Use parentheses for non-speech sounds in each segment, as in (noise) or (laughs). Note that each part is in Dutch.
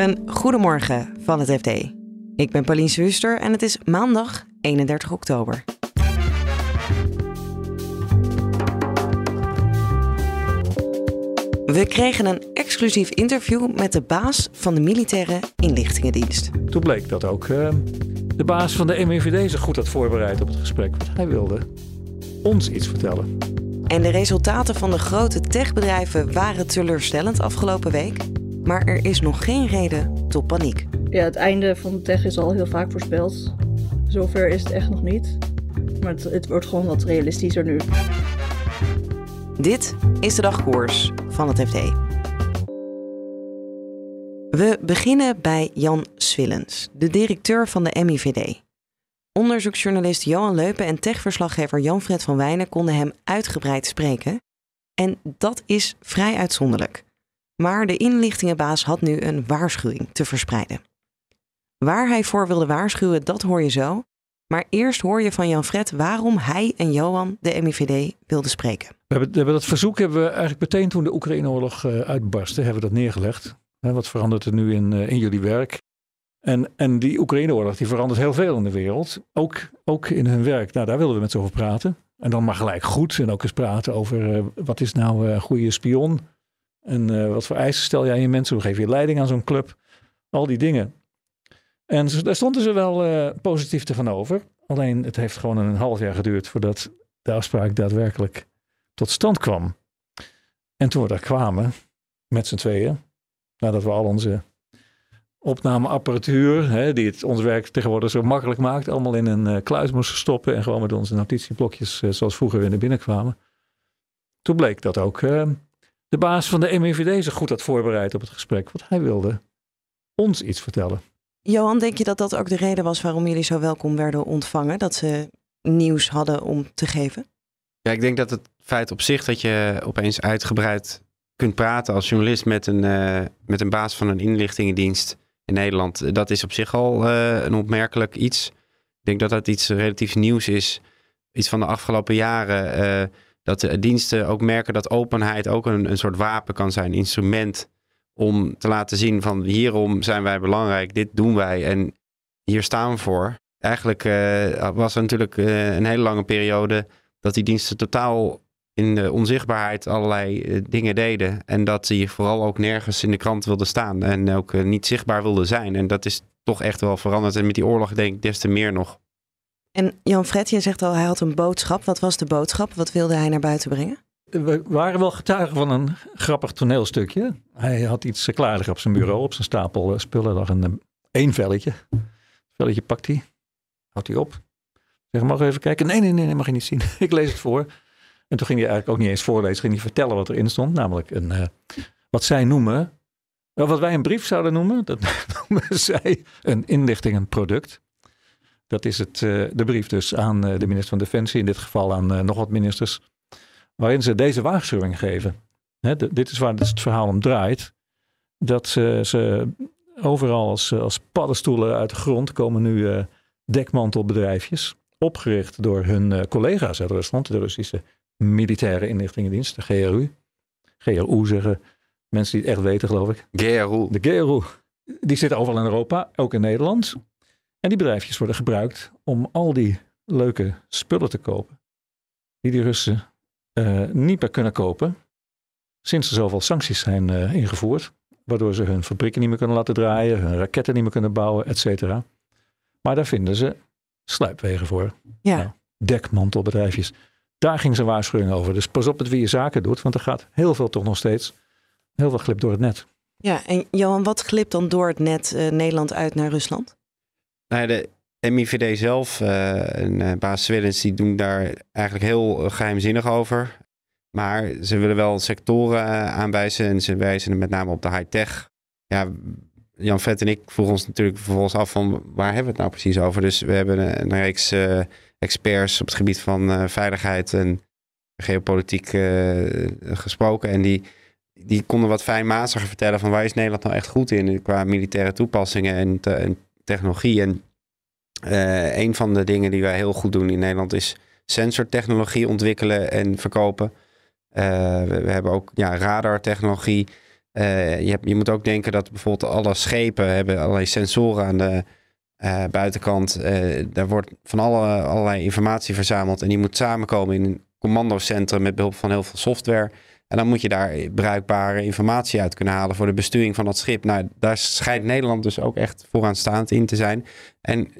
Een goedemorgen van het FD. Ik ben Pauline Swuster en het is maandag 31 oktober. We kregen een exclusief interview met de baas van de militaire inlichtingendienst. Toen bleek dat ook uh, de baas van de MIVD zich goed had voorbereid op het gesprek. Want hij wilde ons iets vertellen. En de resultaten van de grote techbedrijven waren teleurstellend afgelopen week. Maar er is nog geen reden tot paniek. Ja, het einde van de tech is al heel vaak voorspeld. Zover is het echt nog niet. Maar het, het wordt gewoon wat realistischer nu. Dit is de dagkoers van het FD. We beginnen bij Jan Swillens, de directeur van de MIVD. Onderzoeksjournalist Johan Leupen en techverslaggever Jan-Fred van Wijnen konden hem uitgebreid spreken. En dat is vrij uitzonderlijk. Maar de inlichtingenbaas had nu een waarschuwing te verspreiden. Waar hij voor wilde waarschuwen, dat hoor je zo. Maar eerst hoor je van Jan-Fred waarom hij en Johan de MIVD wilden spreken. We hebben, we hebben dat verzoek hebben we eigenlijk meteen toen de Oekraïne-oorlog uh, uitbarstte, hebben we dat neergelegd. wat verandert er nu in, uh, in jullie werk? En, en die Oekraïne-oorlog die verandert heel veel in de wereld. Ook, ook in hun werk. Nou, daar wilden we met ze over praten. En dan maar gelijk goed. En ook eens praten over uh, wat is nou een goede spion? En wat voor eisen stel jij je mensen? Hoe geef je leiding aan zo'n club? Al die dingen. En daar stonden ze wel uh, positief tegenover. Alleen het heeft gewoon een half jaar geduurd voordat de afspraak daadwerkelijk tot stand kwam. En toen we daar kwamen, met z'n tweeën, nadat we al onze opnameapparatuur, hè, die het ons werk tegenwoordig zo makkelijk maakt, allemaal in een uh, kluis moesten stoppen en gewoon met onze notitieblokjes zoals vroeger weer naar binnen kwamen. Toen bleek dat ook de baas van de MIVD zich goed had voorbereid op het gesprek, want hij wilde ons iets vertellen. Johan, denk je dat dat ook de reden was waarom jullie zo welkom werden ontvangen? Dat ze nieuws hadden om te geven? Ja, ik denk dat het feit op zich dat je opeens uitgebreid kunt praten als journalist met een, uh, met een baas van een inlichtingendienst in Nederland, dat is op zich al uh, een opmerkelijk iets. Ik denk dat dat iets relatief nieuws is. Iets van de afgelopen jaren. Uh, dat de diensten ook merken dat openheid ook een, een soort wapen kan zijn, instrument om te laten zien van hierom zijn wij belangrijk, dit doen wij en hier staan we voor. Eigenlijk uh, was er natuurlijk uh, een hele lange periode dat die diensten totaal in de onzichtbaarheid allerlei uh, dingen deden. En dat die vooral ook nergens in de krant wilden staan en ook niet zichtbaar wilden zijn. En dat is toch echt wel veranderd. En met die oorlog denk ik des te meer nog. En Jan Fred, je zegt al, hij had een boodschap. Wat was de boodschap? Wat wilde hij naar buiten brengen? we waren wel getuigen van een grappig toneelstukje. Hij had iets klaar op zijn bureau, op zijn stapel spullen. lag een één velletje. velletje pakt hij, houdt hij op. Zeg, mag even kijken? Nee, nee, nee, nee, mag je niet zien. (laughs) Ik lees het voor. En toen ging hij eigenlijk ook niet eens voorlezen, ging hij vertellen wat erin stond. Namelijk een, uh, wat zij noemen, wat wij een brief zouden noemen, dat (laughs) noemen zij een inlichting, een product. Dat is het, uh, de brief dus aan uh, de minister van Defensie, in dit geval aan nog wat ministers waarin ze deze waarschuwing geven. dit is waar het verhaal om draait. Dat ze, ze overal als, als paddenstoelen uit de grond komen nu uh, dekmantelbedrijfjes. Opgericht door hun uh, collega's uit Rusland, de Russische militaire inlichtingendienst, de GRU. GRU zeggen mensen die het echt weten, geloof ik. GRU. De GRU. Die zitten overal in Europa, ook in Nederland. En die bedrijfjes worden gebruikt om al die leuke spullen te kopen. Die die Russen uh, niet meer kunnen kopen. Sinds er zoveel sancties zijn uh, ingevoerd. Waardoor ze hun fabrieken niet meer kunnen laten draaien, hun raketten niet meer kunnen bouwen, et cetera. Maar daar vinden ze sluipwegen voor. Ja. Nou, dekmantelbedrijfjes. Daar ging zijn waarschuwing over. Dus pas op met wie je zaken doet, want er gaat heel veel toch nog steeds, heel veel glip door het net. Ja, en Johan, wat glipt dan door het net uh, Nederland uit naar Rusland? Nou, de MIVD zelf uh, en uh, baas Swillens, die doen daar eigenlijk heel geheimzinnig over. Maar ze willen wel sectoren aanwijzen en ze wijzen met name op de high-tech. Ja, Jan Vet en ik vroegen ons natuurlijk vervolgens af van waar hebben we het nou precies over. Dus we hebben een, reeks experts op het gebied van veiligheid en geopolitiek gesproken. En die, die konden wat fijnmaziger vertellen van waar is Nederland nou echt goed in qua militaire toepassingen en, en technologie. En uh, een van de dingen die wij heel goed doen in Nederland is sensortechnologie ontwikkelen en verkopen. Uh, we, hebben ook ja, radartechnologie. je, hebt, je moet ook denken dat bijvoorbeeld alle schepen hebben allerlei sensoren aan de buitenkant. daar wordt van alle, allerlei informatie verzameld en die moet samenkomen in een commandocentrum met behulp van heel veel software. En dan moet je daar bruikbare informatie uit kunnen halen voor de besturing van dat schip. Nou, daar schijnt Nederland dus ook echt vooraanstaand in te zijn. En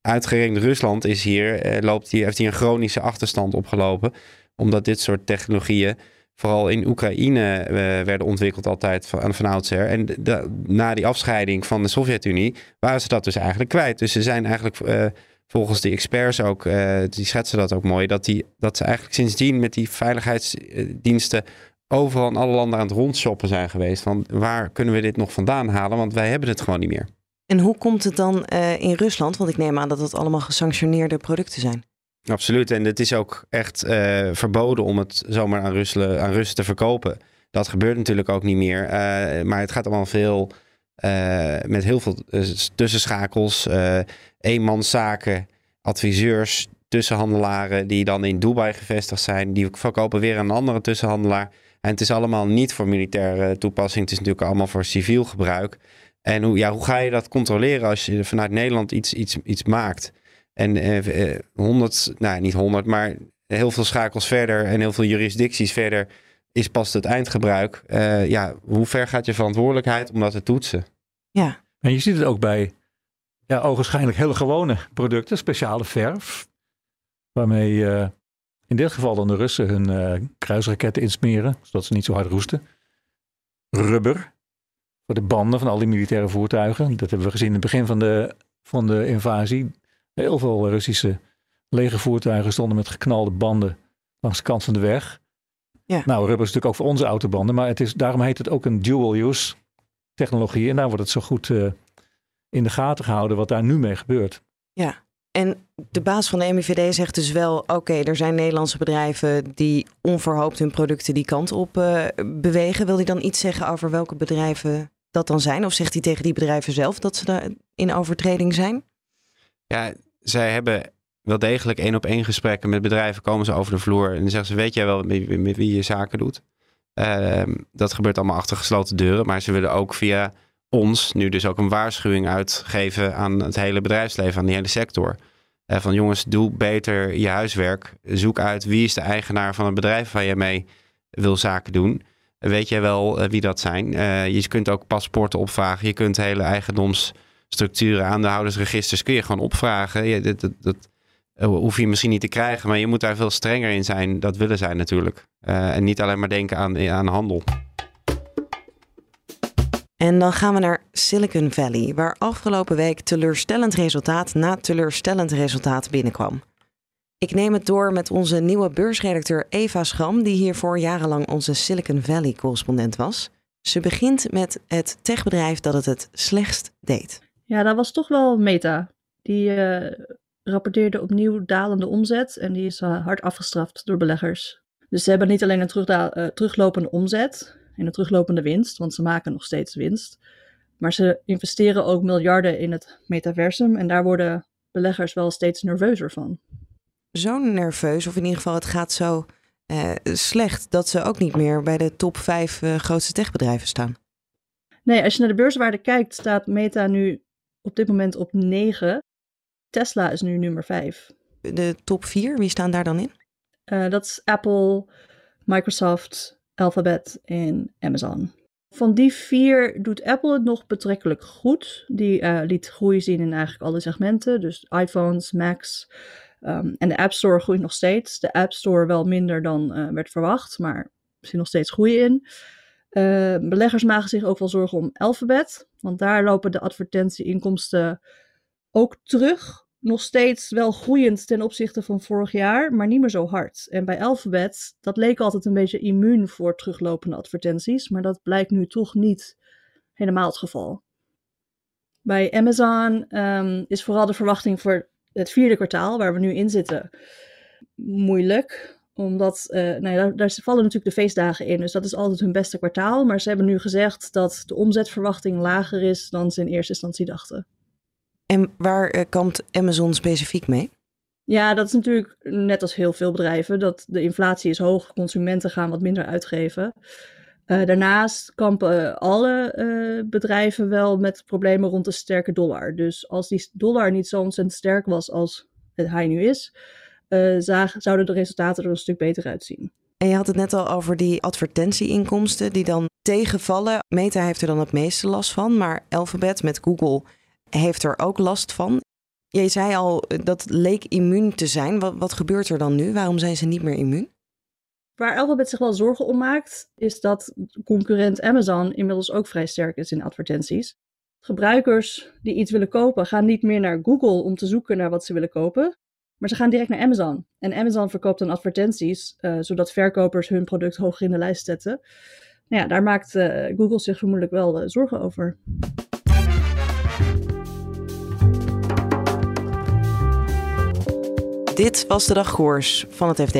uitgerekend Rusland is hier, eh, loopt hier, heeft hier een chronische achterstand opgelopen. Omdat dit soort technologieën vooral in Oekraïne eh, werden ontwikkeld altijd van, van oudsher. En na die afscheiding van de Sovjet-Unie waren ze dat dus eigenlijk kwijt. Dus ze zijn eigenlijk... Uh, volgens die experts ook, die schetsen dat ook mooi, dat, die, dat ze eigenlijk sindsdien met die veiligheidsdiensten overal in alle landen aan het rondshoppen zijn geweest. Van waar kunnen we dit nog vandaan halen? Want wij hebben het gewoon niet meer. En hoe komt het dan uh, in Rusland? Want ik neem aan dat het allemaal gesanctioneerde producten zijn. Absoluut. En het is ook echt uh, verboden om het zomaar aan Rusland, aan Russen te verkopen. Dat gebeurt natuurlijk ook niet meer. Uh, maar het gaat allemaal veel met heel veel tussenschakels, eenmanszaken, adviseurs, tussenhandelaren die dan in Dubai gevestigd zijn. Die verkopen weer aan een andere tussenhandelaar. En het is allemaal niet voor militaire toepassing. Het is natuurlijk allemaal voor civiel gebruik. En hoe, ja, hoe ga je dat controleren als je vanuit Nederland iets, iets, iets maakt? En eh, 100, eh, nou niet 100, maar heel veel schakels verder en heel veel jurisdicties verder is pas het eindgebruik. Uh, ja, hoe ver gaat je verantwoordelijkheid om dat te toetsen? Ja. En je ziet het ook bij ja, ogenschijnlijk hele gewone producten, speciale verf, waarmee uh, in dit geval dan de Russen hun uh, kruisraketten insmeren, zodat ze niet zo hard roesten. Rubber, voor de banden van al die militaire voertuigen. Dat hebben we gezien in het begin van de, van de invasie. Heel veel Russische legervoertuigen stonden met geknalde banden langs de kant van de weg. Ja. Nou, rubber is natuurlijk ook voor onze autobanden, maar het is, daarom heet het ook een dual-use technologie. En daar wordt het zo goed uh, in de gaten gehouden wat daar nu mee gebeurt. Ja, en de baas van de MIVD zegt dus wel: oké, er zijn Nederlandse bedrijven die onverhoopt hun producten die kant op uh, bewegen. Wil hij dan iets zeggen over welke bedrijven dat dan zijn? Of zegt hij tegen die bedrijven zelf dat ze daar in overtreding zijn? Ja, zij hebben wel degelijk één op één gesprekken met bedrijven. Komen ze over de vloer en dan zeggen ze: Weet jij wel met, wie je zaken doet? Uh, dat gebeurt allemaal achter gesloten deuren. Maar ze willen ook via ons nu dus ook een waarschuwing uitgeven aan het hele bedrijfsleven, aan die hele sector. Van jongens, doe beter je huiswerk. Zoek uit wie is de eigenaar van het bedrijf waar je mee wil zaken doen. Weet jij wel uh, wie dat zijn? Uh, je kunt ook paspoorten opvragen. Je kunt hele eigendomsstructuren, aandeelhoudersregisters kun je gewoon opvragen. Ja, dat, dat, dat hoef je misschien niet te krijgen, maar je moet daar veel strenger in zijn. Dat willen zij natuurlijk. en niet alleen maar denken aan, aan handel. En dan gaan we naar Silicon Valley, waar afgelopen week teleurstellend resultaat na teleurstellend resultaat binnenkwam. Ik neem het door met onze nieuwe beursredacteur Eva Schram, die hiervoor jarenlang onze Silicon Valley-correspondent was. Ze begint met het techbedrijf dat het het slechtst deed. Ja, dat was toch wel Meta. Die uh, rapporteerde opnieuw dalende omzet en die is uh, hard afgestraft door beleggers. Dus ze hebben niet alleen een uh, teruglopende omzet, en een teruglopende winst, want ze maken nog steeds winst. Maar ze investeren ook miljarden in het metaversum en daar worden beleggers wel steeds nerveuzer van. Zo nerveus, of in ieder geval het gaat zo eh, slecht dat ze ook niet meer bij de top 5 uh, eh, grootste techbedrijven staan. Nee, als je naar de beurswaarde kijkt, staat Meta nu op dit moment op 9. Tesla is nu nummer 5. De top 4, wie staan daar dan in? Uh, dat is Apple, Microsoft, Alphabet en Amazon. Van die vier doet Apple het nog betrekkelijk goed. Die uh, liet groei zien in eigenlijk alle segmenten. Dus iPhones, Macs. Um, en de App Store groeit nog steeds. De App Store wel minder dan uh, werd verwacht, maar misschien nog steeds groei in. Uh, beleggers maken zich ook wel zorgen om Alphabet, want daar lopen de advertentieinkomsten ook terug nog steeds wel groeiend ten opzichte van vorig jaar, maar niet meer zo hard. En bij Alphabet, dat leek altijd een beetje immuun voor teruglopende advertenties, maar dat blijkt nu toch niet helemaal het geval. Bij Amazon um, is vooral de verwachting voor het vierde kwartaal, waar we nu in zitten, moeilijk. Omdat, uh, nou ja, daar, vallen natuurlijk de feestdagen in, dus dat is altijd hun beste kwartaal. Maar ze hebben nu gezegd dat de omzetverwachting lager is dan ze in eerste instantie dachten. En waar uh, kampt Amazon specifiek mee? Ja, dat is natuurlijk net als heel veel bedrijven. Dat de inflatie is hoog, consumenten gaan wat minder uitgeven. Uh, daarnaast kampen alle uh, bedrijven wel met problemen rond de sterke dollar. Dus als die dollar niet zo ontzettend sterk was als het hij nu is, uh, zagen, zouden de resultaten er een stuk beter uitzien. En je had het net al over die advertentieinkomsten die dan tegenvallen. Meta heeft er dan het meeste last van, maar Alphabet met Google heeft er ook last van. Je zei al, dat leek immuun te zijn. Wat, wat gebeurt er dan nu? Waarom zijn ze niet meer immuun? Waar Alphabet zich wel zorgen om maakt, is dat concurrent Amazon inmiddels ook vrij sterk is in advertenties. Gebruikers die iets willen kopen, gaan niet meer naar Google om te zoeken naar wat ze willen kopen, maar ze gaan direct naar Amazon. En Amazon verkoopt dan advertenties, uh, zodat verkopers hun product hoger in de lijst zetten. Nou ja, daar maakt uh, Google zich vermoedelijk wel zorgen over. Dit was de dagkoers van het FD.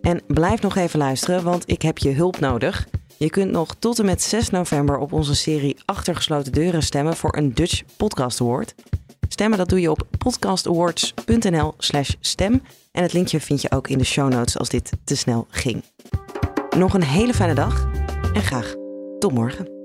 En blijf nog even luisteren, want ik heb je hulp nodig. Je kunt nog tot en met 6 november op onze serie Achtergesloten Deuren stemmen voor een Dutch Podcast Award. Stemmen dat doe je op podcastawards.nl slash stem. En het linkje vind je ook in de show notes als dit te snel ging. Nog een hele fijne dag en graag tot morgen.